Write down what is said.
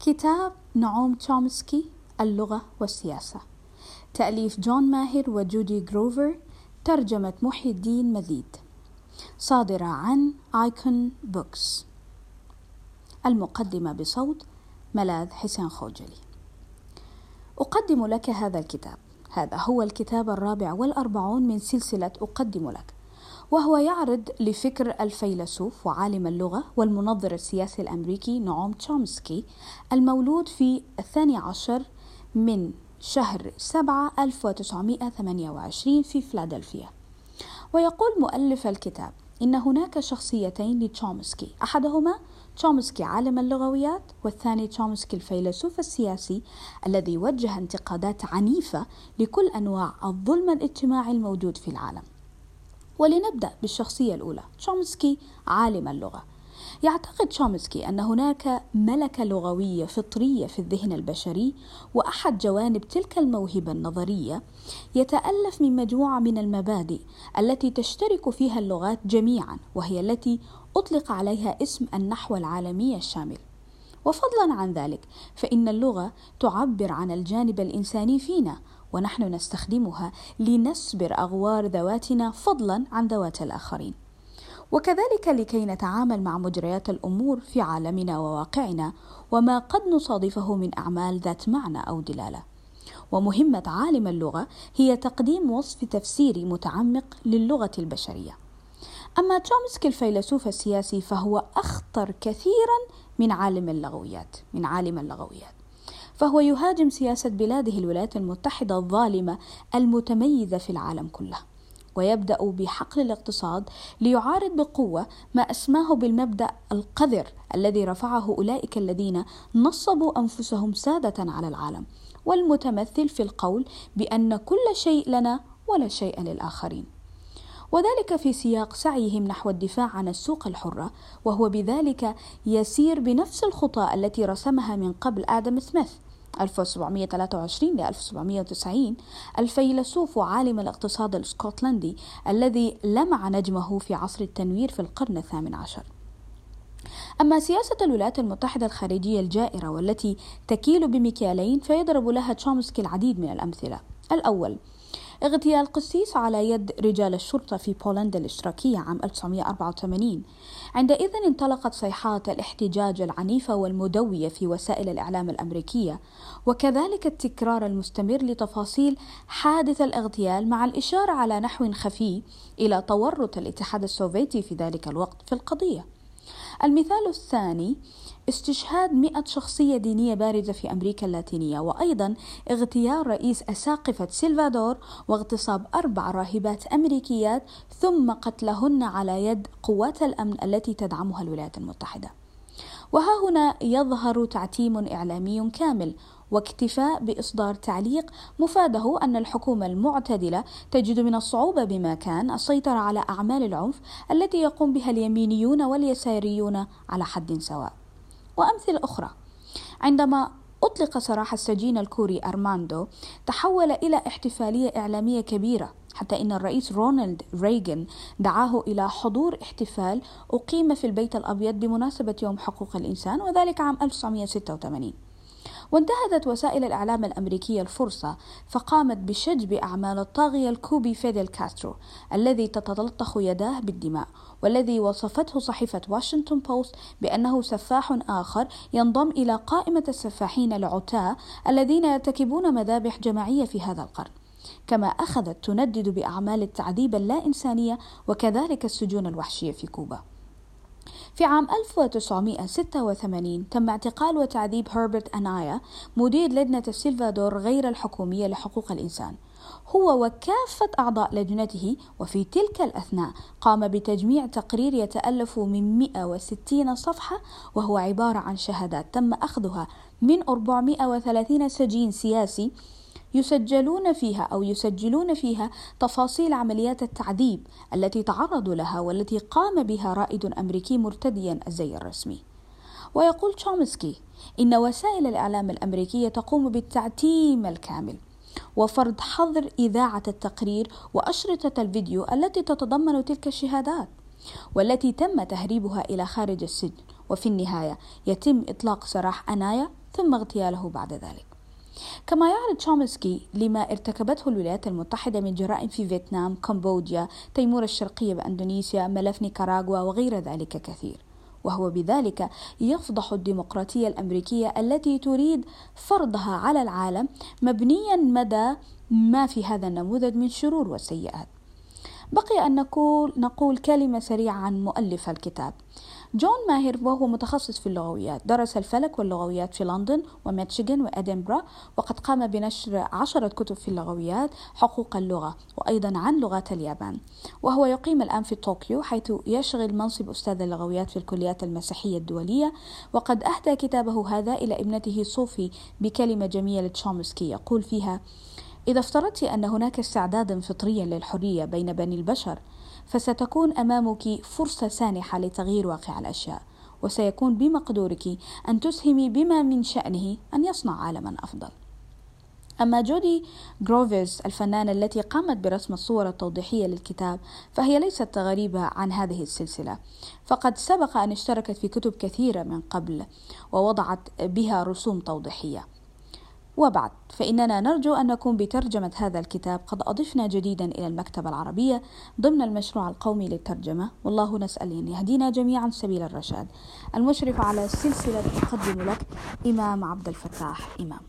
كتاب نعوم تشومسكي اللغة والسياسة. تأليف جون ماهر وجودي جروفز ترجمة محي الدين مزيد. صادرة عن Icon Books. المقدمة بصوت ملاذ حسين خوجلي. أقدم لك هذا الكتاب. هذا هو الكتاب الرابع والأربعون من سلسلة أقدم لك. وهو يعرض لفكر الفيلسوف وعالم اللغة والمنظر السياسي الأمريكي نعوم تشومسكي المولود في الثاني عشر من شهر سبعة 1928 في فلادلفيا. ويقول مؤلف الكتاب إن هناك شخصيتين لتشومسكي. أحدهما تشومسكي عالم اللغويات والثاني تشومسكي الفيلسوف السياسي الذي وجه انتقادات عنيفة لكل أنواع الظلم الاجتماعي الموجود في العالم. ولنبدأ بالشخصية الأولى تشومسكي عالم اللغة. يعتقد تشومسكي أن هناك ملكة لغوية فطرية في الذهن البشري وأحد جوانب تلك الموهبة النظرية يتألف من مجموعة من المبادئ التي تشترك فيها اللغات جميعا وهي التي أطلق عليها اسم النحو العالمي الشامل. وفضلا عن ذلك فإن اللغة تعبر عن الجانب الإنساني فينا ونحن نستخدمها لنسبر أغوار ذواتنا فضلا عن ذوات الآخرين. وكذلك لكي نتعامل مع مجريات الأمور في عالمنا وواقعنا وما قد نصادفه من أعمال ذات معنى أو دلالة. ومهمة عالم اللغة هي تقديم وصف تفسيري متعمق للغة البشرية. أما تشومسكي الفيلسوف السياسي فهو أخطر كثيرا من عالم اللغويات من عالم اللغويات. فهو يهاجم سياسة بلاده الولايات المتحدة الظالمة المتميزة في العالم كله. ويبدأ بحقل الاقتصاد ليعارض بقوة ما أسماه بالمبدأ القذر الذي رفعه أولئك الذين نصبوا أنفسهم سادة على العالم. والمتمثل في القول بأن كل شيء لنا ولا شيء للآخرين. وذلك في سياق سعيهم نحو الدفاع عن السوق الحرة وهو بذلك يسير بنفس الخطى التي رسمها من قبل آدم سميث. 1723 ل 1790 الفيلسوف وعالم الاقتصاد الاسكتلندي الذي لمع نجمه في عصر التنوير في القرن الثامن عشر. أما سياسة الولايات المتحدة الخارجية الجائرة والتي تكيل بمكيالين فيضرب لها تشومسكي العديد من الأمثلة. الأول اغتيال قسيس على يد رجال الشرطة في بولندا الاشتراكية عام 1984 عندئذ انطلقت صيحات الاحتجاج العنيفة والمدوية في وسائل الإعلام الأمريكية وكذلك التكرار المستمر لتفاصيل حادث الاغتيال مع الإشارة على نحو خفي إلى تورط الاتحاد السوفيتي في ذلك الوقت في القضية. المثال الثاني استشهاد مئة شخصية دينية بارزة في أمريكا اللاتينية وأيضا اغتيال رئيس أساقفة سلفادور واغتصاب أربع راهبات أمريكيات ثم قتلهن على يد قوات الأمن التي تدعمها الولايات المتحدة. وها هنا يظهر تعتيم إعلامي كامل. واكتفاء بإصدار تعليق مفاده أن الحكومة المعتدلة تجد من الصعوبة بمكان السيطرة على أعمال العنف التي يقوم بها اليمينيون واليساريون على حد سواء. وأمثلة أخرى. عندما أطلق سراح السجين الكوري أرماندو تحول إلى احتفالية إعلامية كبيرة حتى إن الرئيس رونالد ريغن دعاه إلى حضور احتفال أقيم في البيت الأبيض بمناسبة يوم حقوق الإنسان وذلك عام 1986 وانتهزت وسائل الإعلام الأمريكية الفرصة فقامت بشجب أعمال الطاغية الكوبي فيدل كاسترو الذي تتلطخ يداه بالدماء والذي وصفته صحيفة واشنطن بوست بأنه سفاح آخر ينضم إلى قائمة السفاحين العتاة الذين يرتكبون مذابح جماعية في هذا القرن. كما أخذت تندد بأعمال التعذيب اللا إنسانية وكذلك السجون الوحشية في كوبا. في عام 1986 تم اعتقال وتعذيب هربرت أنايا مدير لجنة السلفادور غير الحكومية لحقوق الإنسان. هو وكافة أعضاء لجنته وفي تلك الأثناء قام بتجميع تقرير يتألف من 160 صفحة وهو عبارة عن شهادات تم أخذها من 430 سجين سياسي يسجلون فيها أو يسجلون فيها تفاصيل عمليات التعذيب التي تعرضوا لها والتي قام بها رائد أمريكي مرتديا الزي الرسمي. ويقول تشومسكي إن وسائل الإعلام الأمريكية تقوم بالتعتيم الكامل وفرض حظر إذاعة التقرير وأشرطة الفيديو التي تتضمن تلك الشهادات والتي تم تهريبها إلى خارج السجن. وفي النهاية يتم إطلاق سراح أنايا ثم اغتياله بعد ذلك. كما يعرض تشومسكي لما ارتكبته الولايات المتحدة من جرائم في فيتنام، كمبوديا، تيمور الشرقية بأندونيسيا، ملف نيكاراغوا وغير ذلك كثير. وهو بذلك يفضح الديمقراطية الأمريكية التي تريد فرضها على العالم مبنيا مدى ما في هذا النموذج من شرور وسيئات. بقي أن نقول, نقول كلمة سريعة عن مؤلف الكتاب جون ماهر وهو متخصص في اللغويات درس الفلك واللغويات في لندن وميتشيغن وإدنبرا وقد قام بنشر عشرة كتب في اللغويات حقوق اللغة وأيضا عن لغات اليابان. وهو يقيم الآن في طوكيو حيث يشغل منصب أستاذ اللغويات في الكليات المسيحية الدولية وقد أهدى كتابه هذا إلى ابنته صوفي بكلمة جميلة لتشومسكي يقول فيها إذا افترضت أن هناك استعدادا فطريا للحرية بين بني البشر فستكون أمامك فرصة سانحة لتغيير واقع الأشياء وسيكون بمقدورك أن تسهم بما من شأنه أن يصنع عالما أفضل. أما جودي جروفز الفنانة التي قامت برسم الصور التوضيحية للكتاب فهي ليست غريبة عن هذه السلسلة. فقد سبق أن اشتركت في كتب كثيرة من قبل ووضعت بها رسوم توضيحية. وبعد فإننا نرجو أن نكون بترجمة هذا الكتاب قد أضفنا جديدا إلى المكتبة العربية ضمن المشروع القومي للترجمة والله نسأل أن يهدينا جميعا سبيل الرشاد. المشرف على السلسلة تقدم لك إمام عبد الفتاح إمام.